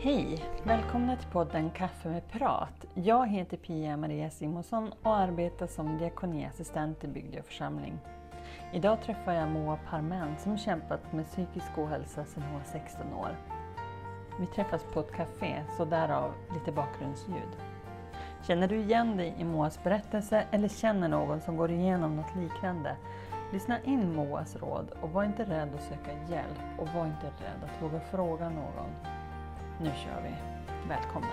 Hej! Välkomna till podden Kaffe med prat. Jag heter Pia-Maria Simonsson och arbetar som diakoniassistent i Bygdö församling. Idag träffar jag Moa Parmen som kämpat med psykisk ohälsa sedan hon var 16 år. Vi träffas på ett café, så därav lite bakgrundsljud. Känner du igen dig i Moas berättelse eller känner någon som går igenom något liknande? Lyssna in Moas råd och var inte rädd att söka hjälp och var inte rädd att våga fråga någon. Nu kör vi! Välkomna!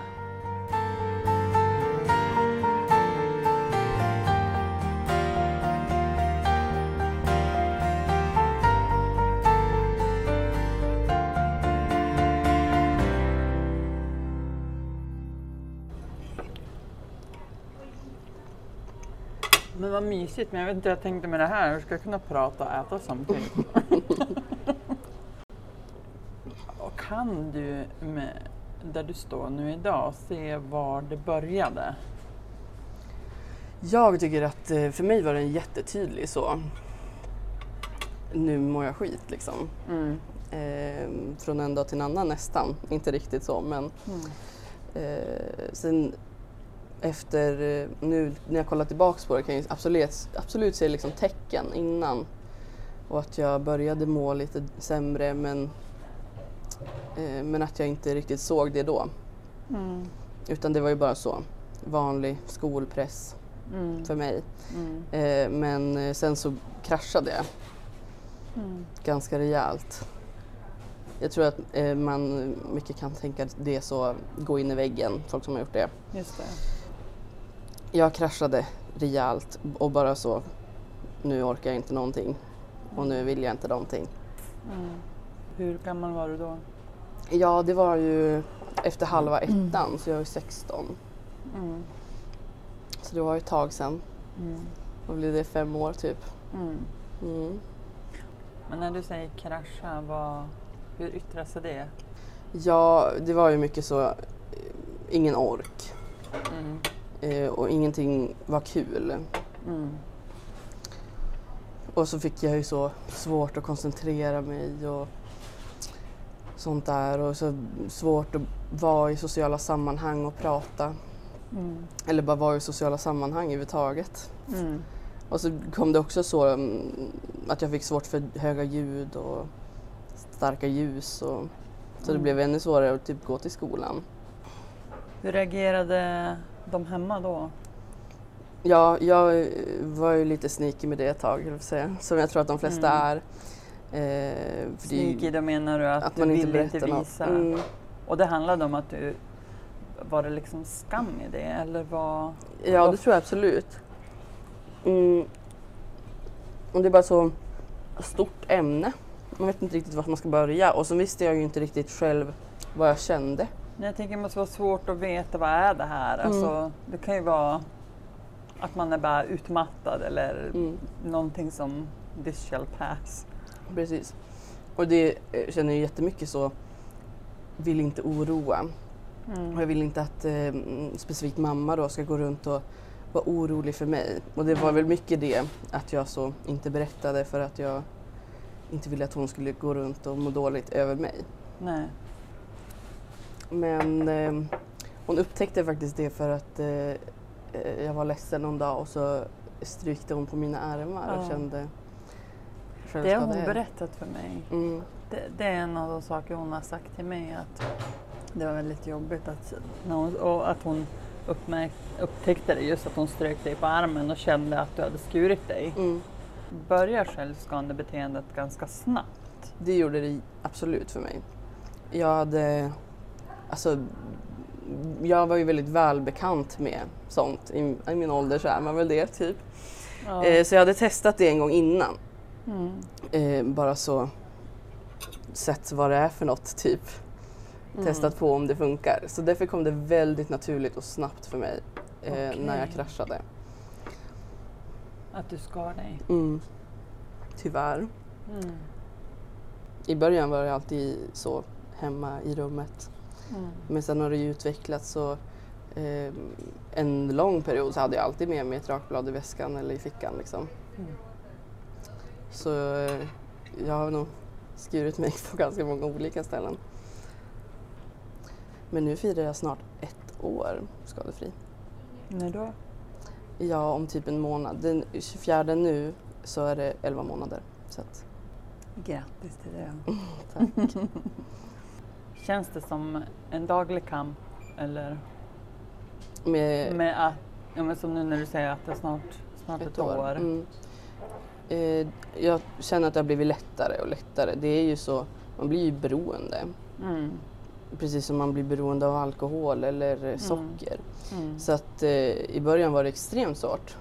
Men vad mysigt, men jag vet inte jag tänkte med det här. Hur ska jag kunna prata och äta samtidigt? kan du där du står nu idag se var det började? Jag tycker att eh, för mig var den jättetydlig så. Nu mår jag skit liksom. Mm. Eh, från en dag till en annan nästan. Inte riktigt så men Mm. eh, sen efter, eh, nu när jag kollar tillbaks på det kan jag absolut, absolut se liksom tecken innan. Och att jag började må lite sämre men, eh, men att jag inte riktigt såg det då. Mm. Utan det var ju bara så. Vanlig skolpress Mm. för mig. Mm. Eh, men eh, sen så kraschade jag Mm. ganska rejält. Jag tror att eh, man mycket kan tänka att det så, gå in i väggen, folk som har gjort det. Just det. Jag kraschade rejält och bara så, nu orkar jag inte någonting och nu vill jag inte någonting. Mm. Hur gammal var du då? Ja, det var ju efter halva ettan, så jag var 16. Mm. Så det var ett tag sedan. Mm. Vad blev det, fem år typ? Mm. Mm. Men när du säger krascha, vad, hur yttrar sig det? Ja, det var ju mycket så, ingen ork Mm. eh, och ingenting var kul. Mm. Och så fick jag ju så svårt att koncentrera mig och sånt där och så svårt att vara i sociala sammanhang och prata. Mm. Eller bara vara i sociala sammanhang överhuvudtaget. Mm. Och så kom det också så mm, att jag fick svårt för höga ljud och starka ljus. Och, så det Mm. blev ännu svårare att typ gå till skolan. Hur reagerade de hemma då? Ja, jag var ju lite sneaky med det ett tag, jag säga. som jag tror att de flesta Mm. är. Eh, Sneaky, då menar du att, att du man inte vill inte visa? Mm. Och det handlade om att du, var det liksom skam i det eller vad? Ja, det tror jag absolut. Mm. Och det är bara så stort ämne. Man vet inte riktigt vart man ska börja och så visste jag ju inte riktigt själv vad jag kände. Jag tänker det måste vara svårt att veta vad är det här? Mm. Alltså, det kan ju vara att man är bara utmattad eller Mm. någonting som this shall pass. Precis. Och det eh, känner jag jättemycket så, vill inte oroa. Och jag Mm. vill inte att eh, mm, specifikt mamma då ska gå runt och vara orolig för mig. Och det var väl mycket det att jag så inte berättade för att jag inte ville att hon skulle gå runt och må dåligt över mig. Nej. Men eh, hon upptäckte faktiskt det för att eh, eh, jag var ledsen någon dag och så strykte hon på mina armar och Ja. kände Det har hon berättat för mig. Mm, Det, det är en av de saker hon har sagt till mig att det var väldigt jobbigt att, när hon, och att hon uppmärk, upptäckte det just att hon strök dig på armen och kände att du hade skurit dig. mm. Börjar självskadebeteendet ganska snabbt? Det gjorde det absolut för mig. Jag hade, alltså, jag var ju väldigt välbekant med sånt. I, i min ålder så är man väl det typ. Ja. Eh, så jag hade testat det en gång innan. Mm. Eh, bara så sett vad det är för något typ. Mm. Testat på om det funkar. Så därför kom det väldigt naturligt och snabbt för mig eh, Okej. när jag kraschade. Att du skar dig? Mm. Tyvärr. Mm. I början var det alltid så hemma i rummet. Mm. Men sen har det ju utvecklats så eh, en lång period så hade jag alltid med mig ett rakblad i väskan eller i fickan liksom. Mm. Så eh, jag har nog skurit mig på ganska många olika ställen. Men nu firar jag snart ett år skadefri. När då? Ja, om typ en månad. Den 24 nu så är det 11 månader. Så att, Grattis till det. tack. Känns det som en daglig kamp eller Med med att, ja, men som nu när du säger att det är snart, snart ett, år. Mm. Eh, jag känner att det har blivit lättare och lättare. Det är ju så, man blir ju beroende. Mm. Precis som man blir beroende av alkohol eller eh, socker. Mm. Så att eh, i början var det extremt svårt.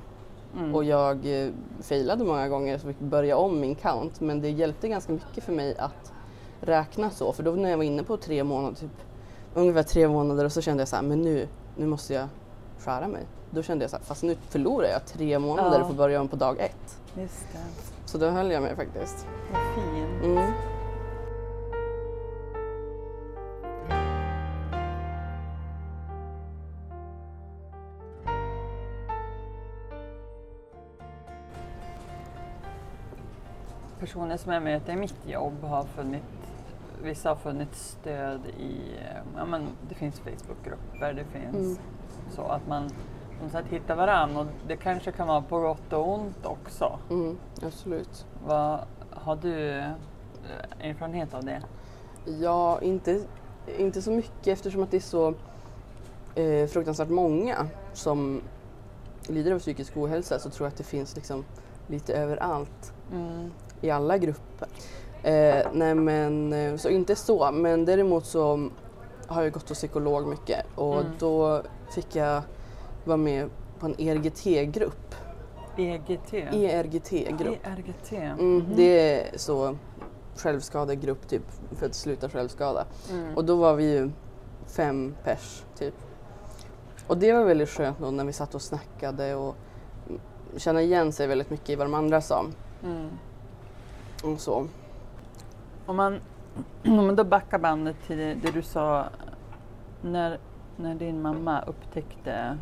Mm. Och jag eh, failade många gånger så fick börja om min count. Men det hjälpte ganska mycket för mig att räkna så. För då när jag var inne på tre månader, typ, ungefär tre månader och så kände jag så här, men nu, nu måste jag skära mig. Då kände jag så här, fast nu förlorar jag tre månader och får börja om på dag ett. Just det. Så då höll jag mig faktiskt. Vad fint. Mm. Personer som jag möter i mitt jobb har funnit, vissa har funnit stöd i, ja men det finns Facebookgrupper, det finns Mm. så att man något sätt hittar varandra och det kanske kan vara på gott och ont också. Mm, absolut. Vad, har du eh, erfarenhet av det? Ja, inte, inte så mycket eftersom att det är så eh, fruktansvärt många som lider av psykisk ohälsa så tror jag att det finns liksom lite överallt Mm. i alla grupper. Eh, nej men, eh, så inte så, men däremot så har jag gått hos psykolog mycket och Mm. då fick jag vara med på en ERGT-grupp. EGT? ERGT-grupp. ERGT? Mm, Mhm. det är så självskadegrupp typ för att sluta självskada. Mm. Och då var vi ju fem pers typ. Och det var väldigt skönt då när vi satt och snackade och känna igen sig väldigt mycket i vad de andra sa. Mm. Och så. Om man, om man då backar bandet till det, det du sa när, när din mamma upptäckte,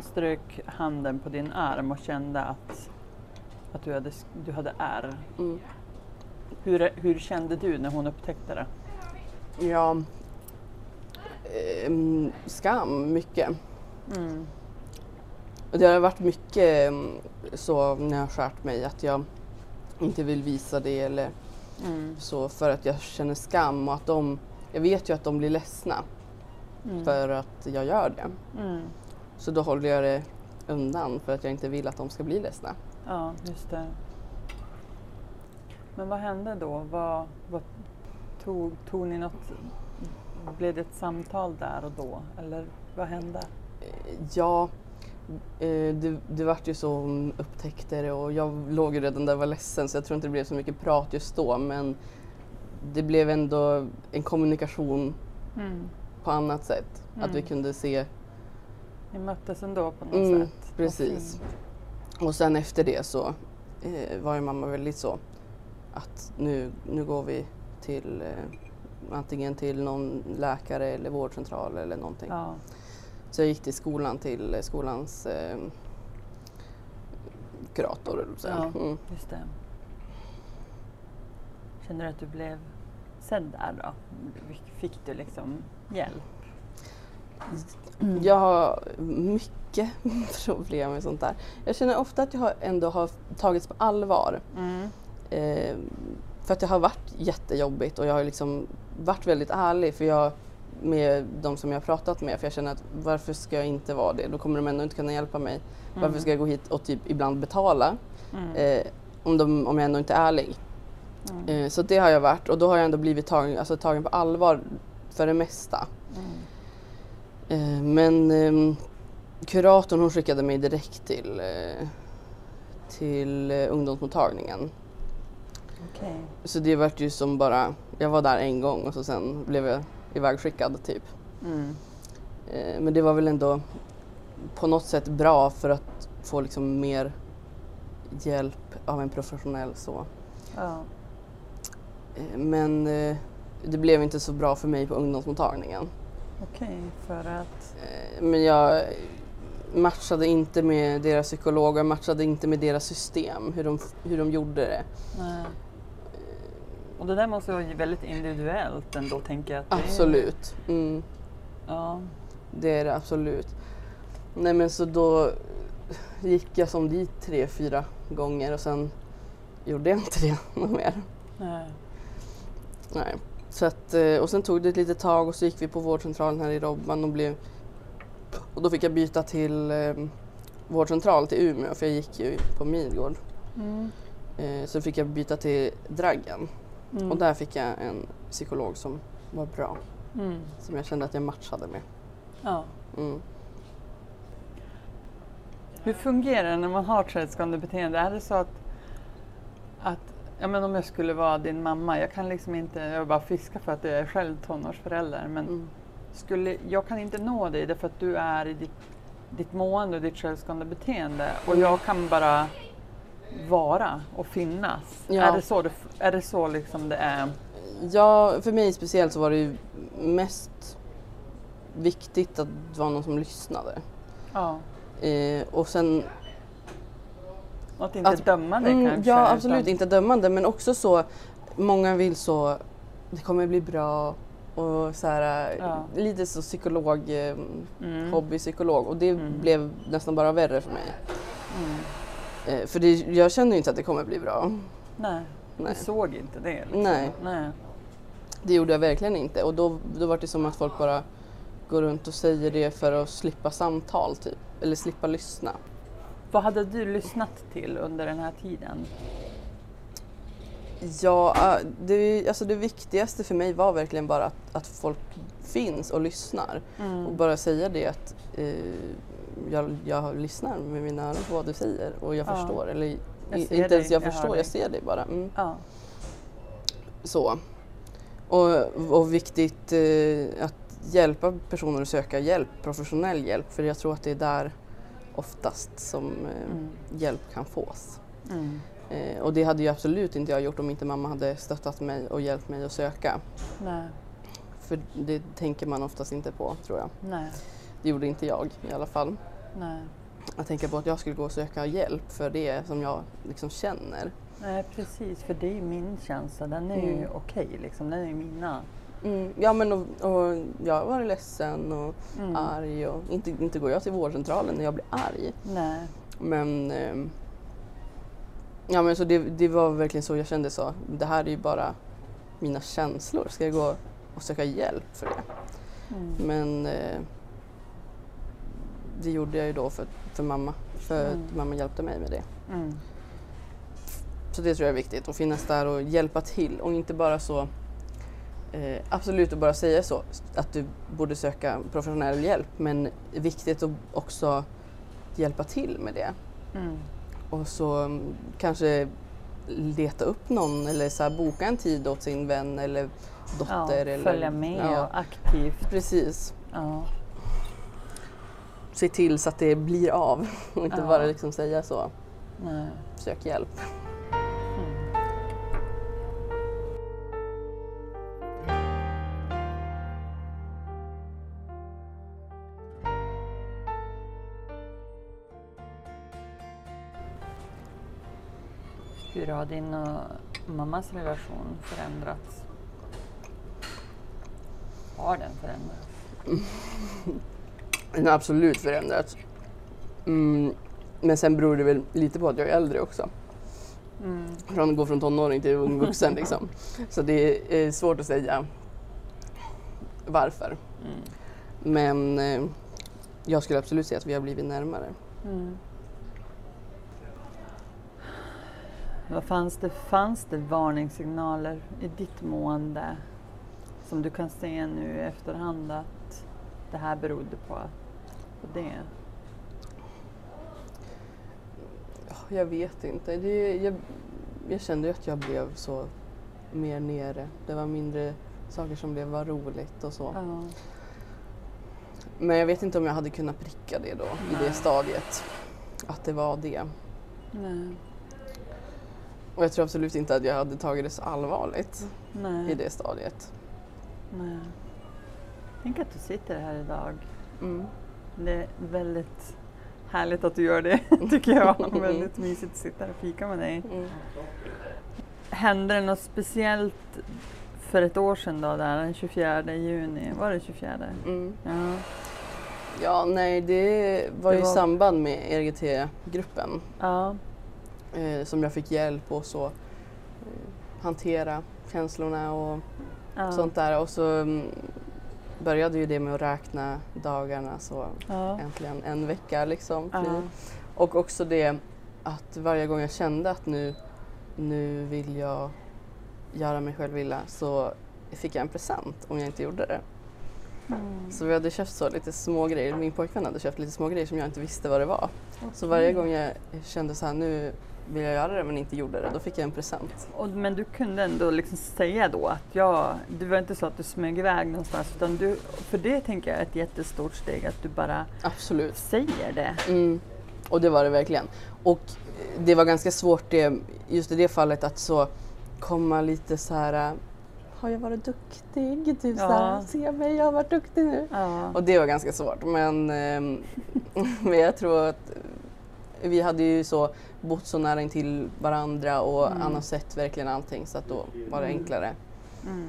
strök handen på din arm och kände att, att du, hade, du hade ärr. Mm. Hur, hur kände du när hon upptäckte det? Ja, ehm, skam mycket. Mm. Och det har varit mycket ehm, så när jag har skärt mig att jag inte vill visa det eller Mm. så för att jag känner skam och att de, jag vet ju att de blir ledsna Mm. för att jag gör det. Mm. Så då håller jag det undan för att jag inte vill att de ska bli ledsna. Ja, just det. Men vad hände då? Vad, vad tog, tog ni något, blev det ett samtal där och då? Eller vad hände? Ja, eh, det, det vart ju så hon upptäckte det och jag låg ju redan där och var ledsen så jag tror inte det blev så mycket prat just då men det blev ändå en kommunikation Mm. på annat sätt. Att vi Mm. kunde se, Ni möttes ändå på något Mm, sätt? Precis. och sen efter det så eh, var ju mamma väldigt så att nu, nu går vi till eh, antingen till någon läkare eller vårdcentral eller någonting. Ja. Så jag gick till skolan till eh, skolans eh, kurator. Ja. Mm. Just det. Känner du att du blev sedd där då? Fick du liksom hjälp? Jag har mycket problem med sånt där. Jag känner ofta att jag ändå har tagits på allvar. Mm. Eh, för att det har varit jättejobbigt och jag har liksom varit väldigt ärlig för jag, med de som jag har pratat med. För jag känner att varför ska jag inte vara det? Då kommer de ändå inte kunna hjälpa mig. Varför ska jag gå hit och typ ibland betala Mm. eh, om, de, om jag ändå inte är ärlig? Mm. Eh, så det har jag varit och då har jag ändå blivit tagen, alltså, tagen på allvar för det mesta. Eh, men ehm, kuratorn hon skickade mig direkt till, eh, till eh, ungdomsmottagningen. Okej. Så det vart ju som bara, jag var där en gång och så sen blev jag ivägskickad typ. Mm. Men det var väl ändå på något sätt bra för att få liksom mer hjälp av en professionell så. Ja. Men det blev inte så bra för mig på ungdomsmottagningen. Okej, för att... Eh, Men jag matchade inte med deras psykolog jag matchade inte med deras system, hur de, hur de gjorde det. Nej. Och det där måste vara väldigt individuellt ändå, tänker jag. Att det är- Absolut. Mm. Ja. Det är det absolut. Nej men så då gick jag som dit tre, fyra gånger och sen gjorde jag inte det något mer. Nej. Nej. Så att, eh, och sen tog det ett litet tag och så gick vi på vårdcentralen här i Robban och blev och då fick jag byta till eh, vårdcentral till Umeå för jag gick ju på Midgård. Mm. Eh, så fick jag byta till Draggen Mm. och där fick jag en psykolog som var bra. Mm. Som jag kände att jag matchade med. Ja. Mm. Hur fungerar det när man har självskadande beteende? Är det så att, att ja, men om jag skulle vara din mamma, jag kan liksom inte, jag bara fiska för att jag är själv tonårsförälder, men Mm. skulle, jag kan inte nå dig därför att du är i ditt, ditt mående och ditt självskadande beteende och jag kan bara vara och finnas. Ja. Är det så, det, är det så liksom det är? Ja, för mig speciellt så var det ju mest viktigt att det var någon som lyssnade. Ja. Eh, och sen, att inte Att- döma dig mm, kanske? ja absolut utan- inte dömande men också så, många vill så, det kommer bli bra och så här, Ja. lite så psykolog, eh, Mm. hobbypsykolog och det Mm. blev nästan bara värre för mig. Mm. Eh, för det, jag känner ju inte att det kommer bli bra. Nej, Nej. du såg inte det? Liksom. Nej. Nej. Det gjorde jag verkligen inte och då, då var det som att folk bara går runt och säger det för att slippa samtal typ, eller slippa lyssna. Vad hade du lyssnat till under den här tiden? Ja, äh, det, alltså det viktigaste för mig var verkligen bara att, att folk finns och lyssnar Mm. och bara säga det att eh, jag, jag lyssnar med mina öron på vad du säger och jag Ja. förstår. Eller Jag inte ens jag, jag förstår, dig. jag ser dig bara. Mm. Ja. Så. Och, och viktigt eh, att hjälpa personer att söka hjälp, professionell hjälp, för jag tror att det är där oftast som eh, Mm. hjälp kan fås. Mm. Eh, och det hade ju absolut inte jag gjort om inte mamma hade stöttat mig och hjälpt mig att söka. Nej. För det tänker man oftast inte på, tror jag. Nej. Det gjorde inte jag i alla fall. Nej. Att tänka på att jag skulle gå och söka hjälp för det som jag liksom känner. Nej, precis. För det är ju min känsla. Den är ju Mm. okej. liksom. Den är ju mina. Mm, ja men och, och jag var ledsen och Mm. arg och inte, inte går jag till vårdcentralen när jag blir arg. Nej. Men, ehm, ja, men så det, det var verkligen så jag kände så. Det här är ju bara mina känslor. Ska jag gå och söka hjälp för det? Mm. Men eh, det gjorde jag ju då för, för mamma. För Mm. att mamma hjälpte mig med det. Mm. Så det tror jag är viktigt. Att finnas där och hjälpa till och inte bara så eh, absolut att bara säga så att du borde söka professionell hjälp men viktigt att också hjälpa till med det. Mm. Och så mm, kanske leta upp någon eller så här, boka en tid åt sin vän eller Ja, dotter. eller, följa med Ja, och aktivt. precis. Ja. Se till så att det blir av och inte Ja. bara liksom säga så. Nej. Sök hjälp. Hur har din och mammas relation förändrats? Har den förändrats? Den har absolut förändrats. Mm, men sen beror det väl lite på att jag är äldre också. Mm. Från att gå från tonåring till ung vuxen liksom. Så det är svårt att säga varför. Mm. Men eh, jag skulle absolut säga att vi har blivit närmare. Mm. Vad fanns det, fanns det varningssignaler i ditt mående som du kan se nu i efterhand att det här berodde på, på det? Ja, Jag vet inte. Det, jag, jag kände ju att jag blev så mer nere. Det var mindre saker som blev var roligt och så. Ja. Men jag vet inte om jag hade kunnat pricka det då i Nej. det stadiet. Att det var det. Nej. Och jag tror absolut inte att jag hade tagit det så allvarligt i Nej. det stadiet. Nej. Tänk att du sitter här idag. Mm. Det är väldigt härligt att du gör det, tycker jag. väldigt mysigt att sitta här och fika med dig. Mm. hände det något speciellt för ett år sedan då, där, den 24 juni? Var det 24? Mm. Ja. Ja, nej det var Det ju i var- samband med ERGT-gruppen Ja. Eh, som jag fick hjälp och så eh, hantera känslorna och ja. sånt där. Och så mm, började ju det med att räkna dagarna så Ja. äntligen en vecka liksom. Ja. Och också det att varje gång jag kände att nu, nu vill jag göra mig själv illa så fick jag en present om jag inte gjorde det. Mm. Så vi hade köpt så lite små grejer. Min pojkvän hade köpt lite små grejer som jag inte visste vad det var. Så varje gång jag kände så här nu vill jag göra det men inte gjorde det, då fick jag en present. Och, men du kunde ändå liksom säga då att ja, det var inte så att du smög iväg någonstans utan du, för det tänker jag är ett jättestort steg att du bara Absolut. säger det. Mm. Och det var det verkligen. Och det var ganska svårt det, just i det fallet att så komma lite så här har jag varit duktig? Typ Ja. se mig, jag har varit duktig nu. Ja. Och det var ganska svårt men, ehm, men jag tror att vi hade ju så bott så nära intill varandra och Mm. han har sett verkligen allting så att då var det Mm. enklare. Mm.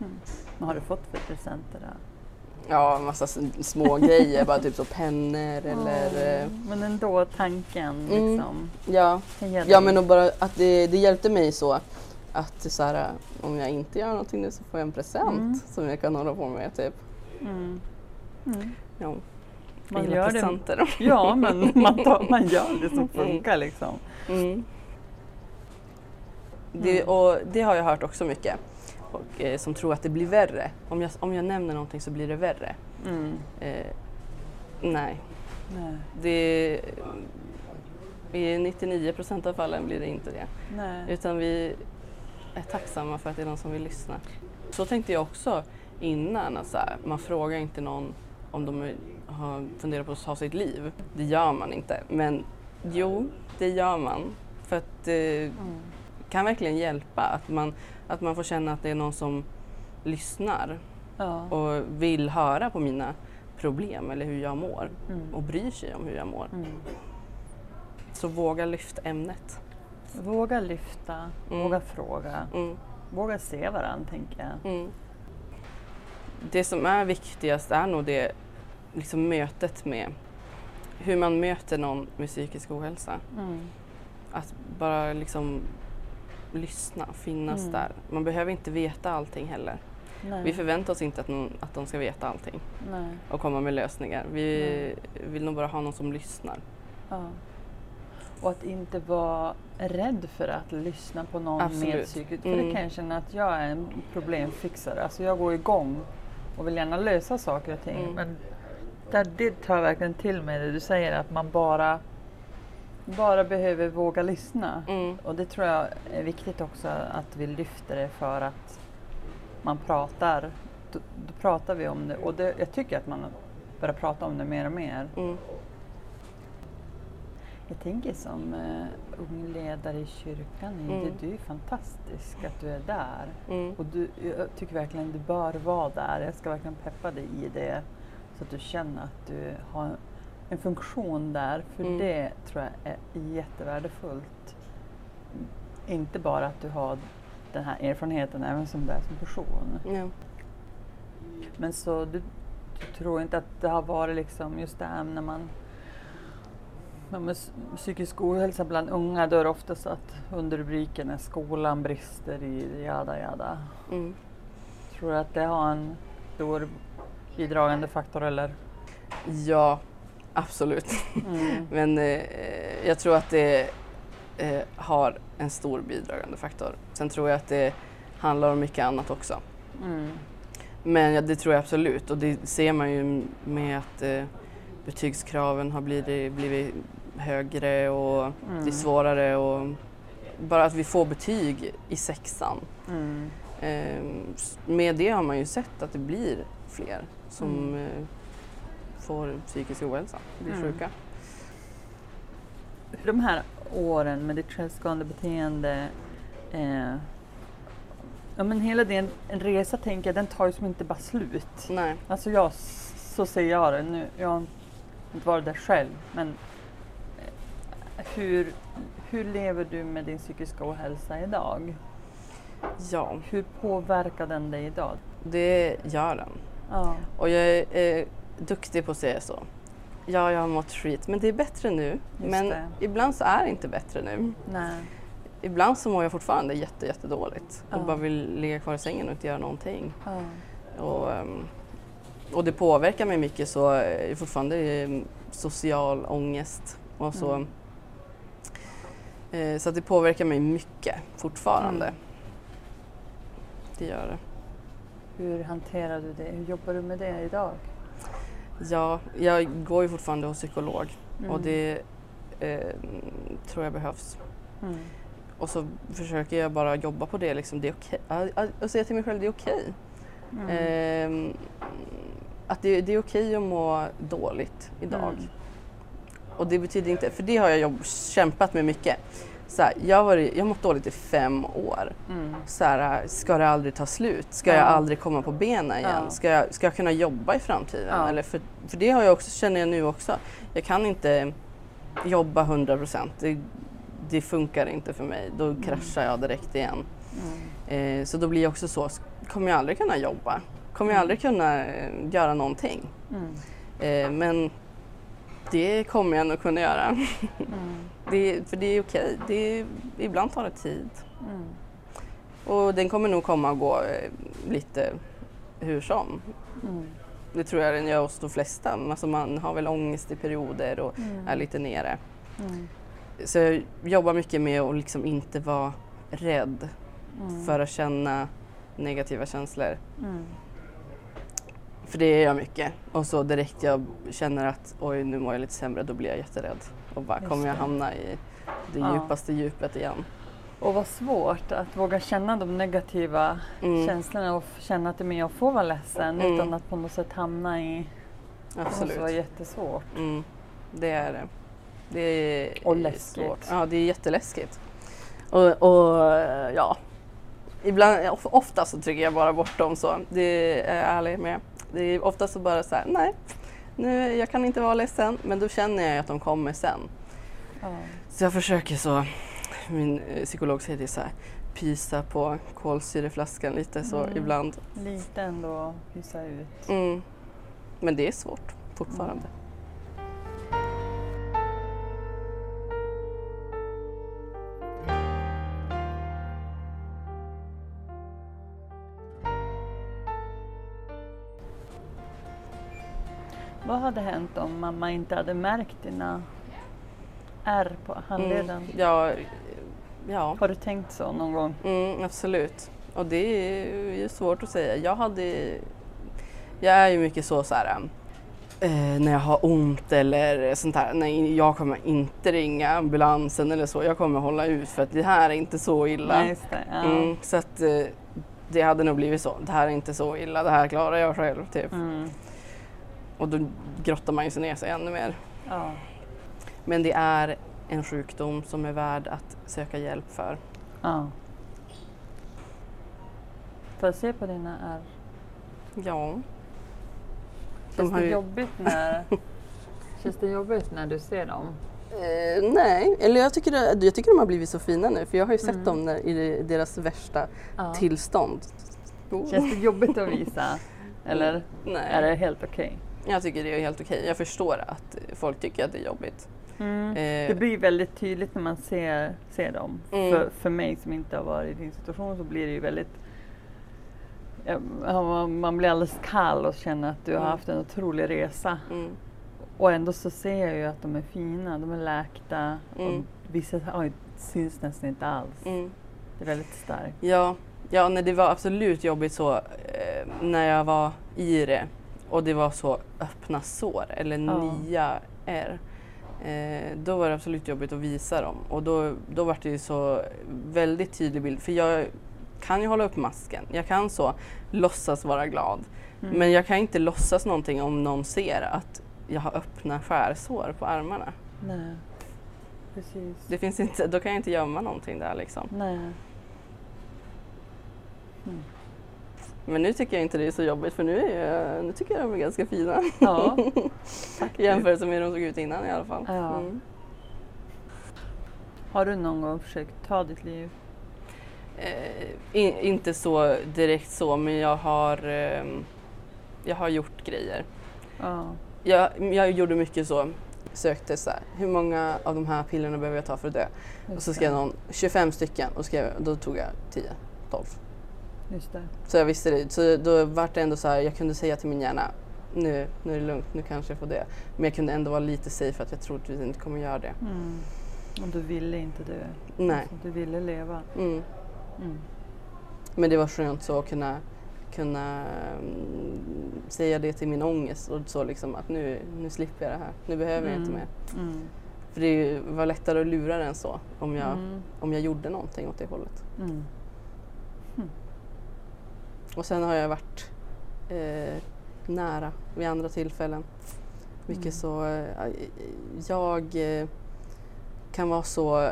Mm. Vad har du fått för presenter då? Ja, en massa små grejer, bara typ så pennor eller eh, Men ändå tanken Mm. liksom. ja. Ja men och bara att det, det hjälpte mig så att så här, om jag inte gör någonting nu så får jag en present Mm. som jag kan hålla på med typ. Ja, Man gör det. presenter. Ja, men man, tar, man gör det som funkar liksom. Mm. Det, Mm. och det har jag hört också mycket. Och, eh, som tror att det blir värre. Om jag, om jag nämner någonting så blir det värre. Mm. Eh, nej, Nej. det, i 99 procent av fallen blir det inte det. Nej. Utan vi är tacksamma för att det är någon som vill lyssna. Så tänkte jag också innan. Att så här, man frågar inte någon om de är- har funderat på att ta sitt liv. Det gör man inte. Men jo, det gör man. För att det Mm. kan verkligen hjälpa. Att man, att man får känna att det är någon som lyssnar Ja. och vill höra på mina problem eller hur jag mår Mm. och bryr sig om hur jag mår. Mm. Så våga lyfta ämnet. Våga lyfta, Mm. våga fråga, Mm. våga se varandra tänker jag. Mm. Det som är viktigast är nog det liksom mötet med hur man möter någon med psykisk ohälsa. Mm. Att bara liksom lyssna, finnas Mm. där. Man behöver inte veta allting heller. Nej. Vi förväntar oss inte att, någon, att de ska veta allting Nej. och komma med lösningar. Vi vill nog bara ha någon som lyssnar. Ja. Och att inte vara rädd för att lyssna på någon med Absolut. psykisk... För Mm. det kan jag känna att jag är en problemfixare. Alltså jag går igång och vill gärna lösa saker och ting. Mm. Men där, det tar jag verkligen till mig det du säger att man bara, bara behöver våga lyssna. Mm. Och det tror jag är viktigt också att vi lyfter det för att man pratar. Då, då pratar vi om det och det, jag tycker att man börjar prata om det mer och mer. Mm. Jag tänker som uh, ung ledare i kyrkan, Mm. det, du är fantastisk att du är där. Mm. Och du, jag tycker verkligen du bör vara där. Jag ska verkligen peppa dig i det så att du känner att du har en funktion där. För Mm. det tror jag är jättevärdefullt. Inte bara att du har den här erfarenheten även som du är som person. Ja. Men så du, du tror inte att det har varit liksom just det här när man med psykisk ohälsa bland unga då är det ofta så att underrubriken är skolan brister i jada jada. Mm. Tror du att det har en stor bidragande faktor eller? ja, absolut. Mm. Men eh, jag tror att det eh, har en stor bidragande faktor. Sen tror jag att det handlar om mycket annat också. Mm. Men ja, det tror jag absolut och det ser man ju med att eh, betygskraven har blivit, blivit högre och Mm. det är svårare och bara att vi får betyg i sexan. Mm. Eh, med det har man ju sett att det blir fler som Mm. eh, får psykisk ohälsa, blir Mm. sjuka. De här åren med ditt självskadande beteende eh, Ja men hela den en resa tänker jag, den tar ju som inte bara slut. Nej. Alltså jag, så ser jag det nu. Jag har inte varit där själv men eh, hur, Hur lever du med din psykiska ohälsa idag? Ja, Hur påverkar den dig idag? det gör den. Ja. Och jag är eh, duktig på att säga så. Ja, jag har mått skit, men det är bättre nu. men det. ibland så är det inte bättre nu. Nej. Ibland så mår jag fortfarande jätte, jättedåligt och Ja. bara vill ligga kvar i sängen och inte göra någonting. Ja. Och, ehm, och det påverkar mig mycket så är det fortfarande ehm, social ångest och så. Mm. Eh, Så att det påverkar mig mycket fortfarande. Mm. Det gör det. Hur hanterar du det? Hur jobbar du med det idag? Ja, jag går ju fortfarande hos psykolog och Mm. det eh, tror jag behövs. Mm. Och så försöker jag bara jobba på det. Liksom. Det är okej. Okay. Och säga till mig själv det är okej. Mm. Ehm, att det, det är okej att må dåligt idag. Mm. Och det betyder inte, för det har jag jobb, kämpat med mycket. Så här, jag, har jag mått dåligt i fem år. Mm. Så här, ska det aldrig ta slut? Ska Ja. jag aldrig komma på benen igen? Ja. Ska, jag, ska jag kunna jobba i framtiden? Ja. Eller för, för det har jag också, känner jag nu också. Jag kan inte jobba 100 procent. Det, det funkar inte för mig. Då kraschar jag direkt igen. Mm. Eh, så då blir jag också så, kommer jag aldrig kunna jobba? Kommer jag Mm. aldrig kunna eh, göra någonting? Mm. Eh, men det kommer jag nog kunna göra. Mm. Det, för det är okej. Det är, ibland tar det tid. Mm. Och den kommer nog komma och gå eh, lite hur som. Mm. Det tror jag den gör hos de flesta. Alltså man har väl ångest i perioder och Mm. är lite nere. Mm. Så jag jobbar mycket med att liksom inte vara rädd Mm. för att känna negativa känslor. För det är jag mycket. Och så direkt jag känner att oj nu mår jag lite sämre då blir jag jätterädd. Och bara kommer jag hamna i det Ja. djupaste djupet igen. Och vad svårt att våga känna de negativa Mm, känslorna och känna att det är med att få vara ledsen Mm. utan att på något sätt hamna i... Det måste vara absolut. jättesvårt. Mm, det är det. Det är Och läskigt. svårt. Ja, det är jätteläskigt. Och, och ja, ibland, of- ofta så trycker jag bara bort dem så. Det är jag ärlig med. Det är ofta så bara så här, nej, nu, jag kan inte vara ledsen. Men då känner jag att de kommer sen. Ja. Så jag försöker så, min eh, psykolog säger det så här, pysa på kolsyreflaskan lite så Mm. ibland. Lite ändå pysa ut. Mm. Men det är svårt fortfarande. Vad hade hänt om mamma inte hade märkt dina ärr på handleden? Mm. Ja, ja. Har du tänkt så någon gång? Mm, absolut. Och det är ju svårt att säga. Jag hade... Jag är ju mycket så så här... Eh, när jag har ont eller sånt där. Nej, jag kommer inte ringa ambulansen eller så. Jag kommer hålla ut för att det här är inte så illa. Nej, det. Ja. Mm, så att eh, det hade nog blivit så. Det här är inte så illa. Det här klarar jag själv. Typ. Mm. Och då grottar man ju sig ner sig ännu mer. Ja. Men det är en sjukdom som är värd att söka hjälp för. ja. Får jag se på dina ärr? Ja. Känns har det ju- jobbigt när... Känns det jobbigt när du ser dem? Eh, nej, eller jag tycker, det, jag tycker de har blivit så fina nu för jag har ju sett Mm. dem när, i deras värsta Ja. tillstånd. Känns det jobbigt att visa? Eller Nej, är det helt okej? Jag tycker det är helt okej. Jag förstår att folk tycker att det är jobbigt. Mm. Eh, Det blir väldigt tydligt när man ser, ser dem. Mm. För, för mig som inte har varit i din situation så blir det ju väldigt man blir alldeles kall och känner att du har Mm. haft en otrolig resa. Mm, Och ändå så ser jag ju att de är fina, de är läkta Mm. och vissa oj, syns nästan inte alls. mm. Det är väldigt starkt. Ja, ja nej, det var absolut jobbigt så eh, när jag var i det och det var så öppna sår eller Ja. nya ärr. Eh, då var det absolut jobbigt att visa dem och då, då var det ju så väldigt tydlig bild. För jag kan ju hålla upp masken, jag kan så låtsas vara glad. Mm. Men jag kan inte låtsas någonting om någon ser att jag har öppna skärsår på armarna. Nej, precis. Det finns inte, då kan jag inte gömma någonting där liksom. Nej. Mm. Men nu tycker jag inte det är så jobbigt för nu, är jag, nu tycker jag de är ganska fina. Ja, I jämförelse med hur de såg ut innan i alla fall. Ja. Mm. Har du någon gång försökt ta ditt liv? Eh, in, inte så direkt så, men jag har, eh, jag har gjort grejer. Ja. Jag, jag gjorde mycket så, sökte så här, hur många av de här pillerna behöver jag ta för att dö? Och just så skrev någon 25 stycken och skrev, då tog jag 10, 12. Så jag visste det. Så då var det ändå så här, jag kunde säga till min hjärna, nu, nu är det lugnt, nu kanske jag får det. Men jag kunde ändå vara lite safe att jag troligtvis inte kommer göra det. Mm. Och du ville inte dö? Nej. Alltså, du ville leva? Mm. Mm. Men det var skönt så att kunna, kunna mm, säga det till min ångest och så liksom att nu, nu slipper jag det här. Nu behöver jag inte Mm. mer. Mm. För det var lättare att lura den så om jag, om jag gjorde någonting åt det hållet. Mm. Och sen har jag varit eh, nära vid andra tillfällen. Mycket Mm. så, eh, jag eh, kan vara så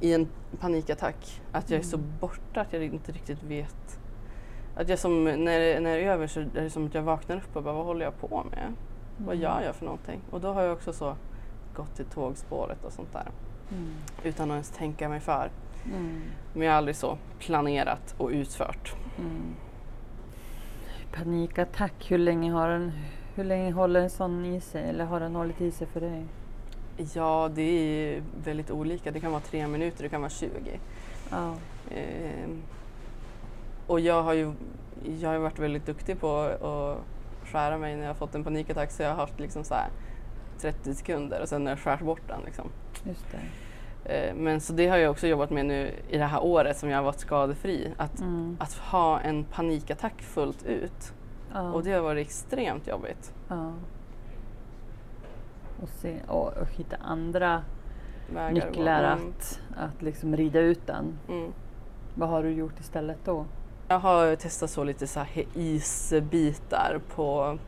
i en panikattack att jag är så Mm. borta att jag inte riktigt vet. Att jag som, när, när det är över så är det som att jag vaknar upp och bara vad håller jag på med? Vad gör jag för någonting? Och då har jag också så gått till tågspåret och sånt där Mm. utan att ens tänka mig för. Mm. Men jag har aldrig så planerat och utfört. Mm. Panikattack, hur länge, har den, hur länge håller en sån i sig? Eller har den hållit i sig för dig? Ja, det är väldigt olika. Det kan vara tre minuter, det kan vara 20. Ja. Ehm, och jag har ju jag har varit väldigt duktig på att skära mig när jag har fått en panikattack så jag har haft liksom så här 30 sekunder och sen har jag skärt bort den. Liksom. Just det. Ehm, men så det har jag också jobbat med nu i det här året som jag har varit skadefri. Att, Mm. att ha en panikattack fullt ut. Ja. Och det har varit extremt jobbigt. ja. Och, se, och, och hitta andra Vägar nycklar Mm, att, att liksom rida ut den. mm. Vad har du gjort istället då? Jag har testat så lite så här isbitar på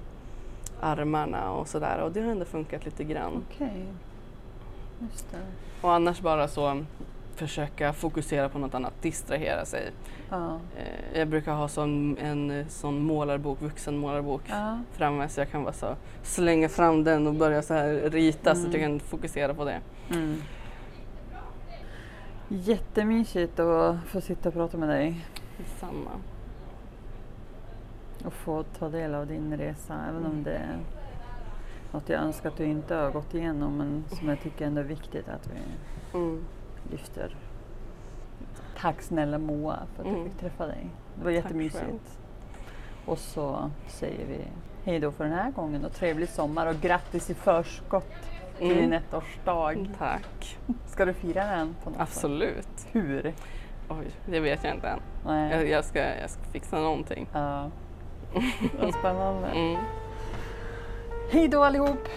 armarna och sådär och det har ändå funkat lite grann. Okej. Det. Och annars bara så försöka fokusera på något annat, distrahera sig. Ja. Eh, Jag brukar ha sån, en sån målarbok, vuxenmålarbok Ja. framme så jag kan bara så slänga fram den och börja så här rita så att jag Mm. kan fokusera på det. Mm. Jättemysigt att få sitta och prata med dig Samma. och få ta del av din resa. Även om Mm. det är något jag önskar att du inte har gått igenom men som jag tycker ändå är viktigt att vi Mm. lyfter. Tack snälla Moa för att jag Mm. fick träffa dig. Det var jättemysigt. Och så säger vi hej då för den här gången och trevlig sommar och grattis i förskott till Mm. din ettårsdag. Tack. Ska du fira den på något sätt? Absolut. Hur? Oj, det vet jag inte än. Nej. Jag, jag, ska, jag ska fixa någonting. Ja. Vad spännande. Mm. Hej då allihop!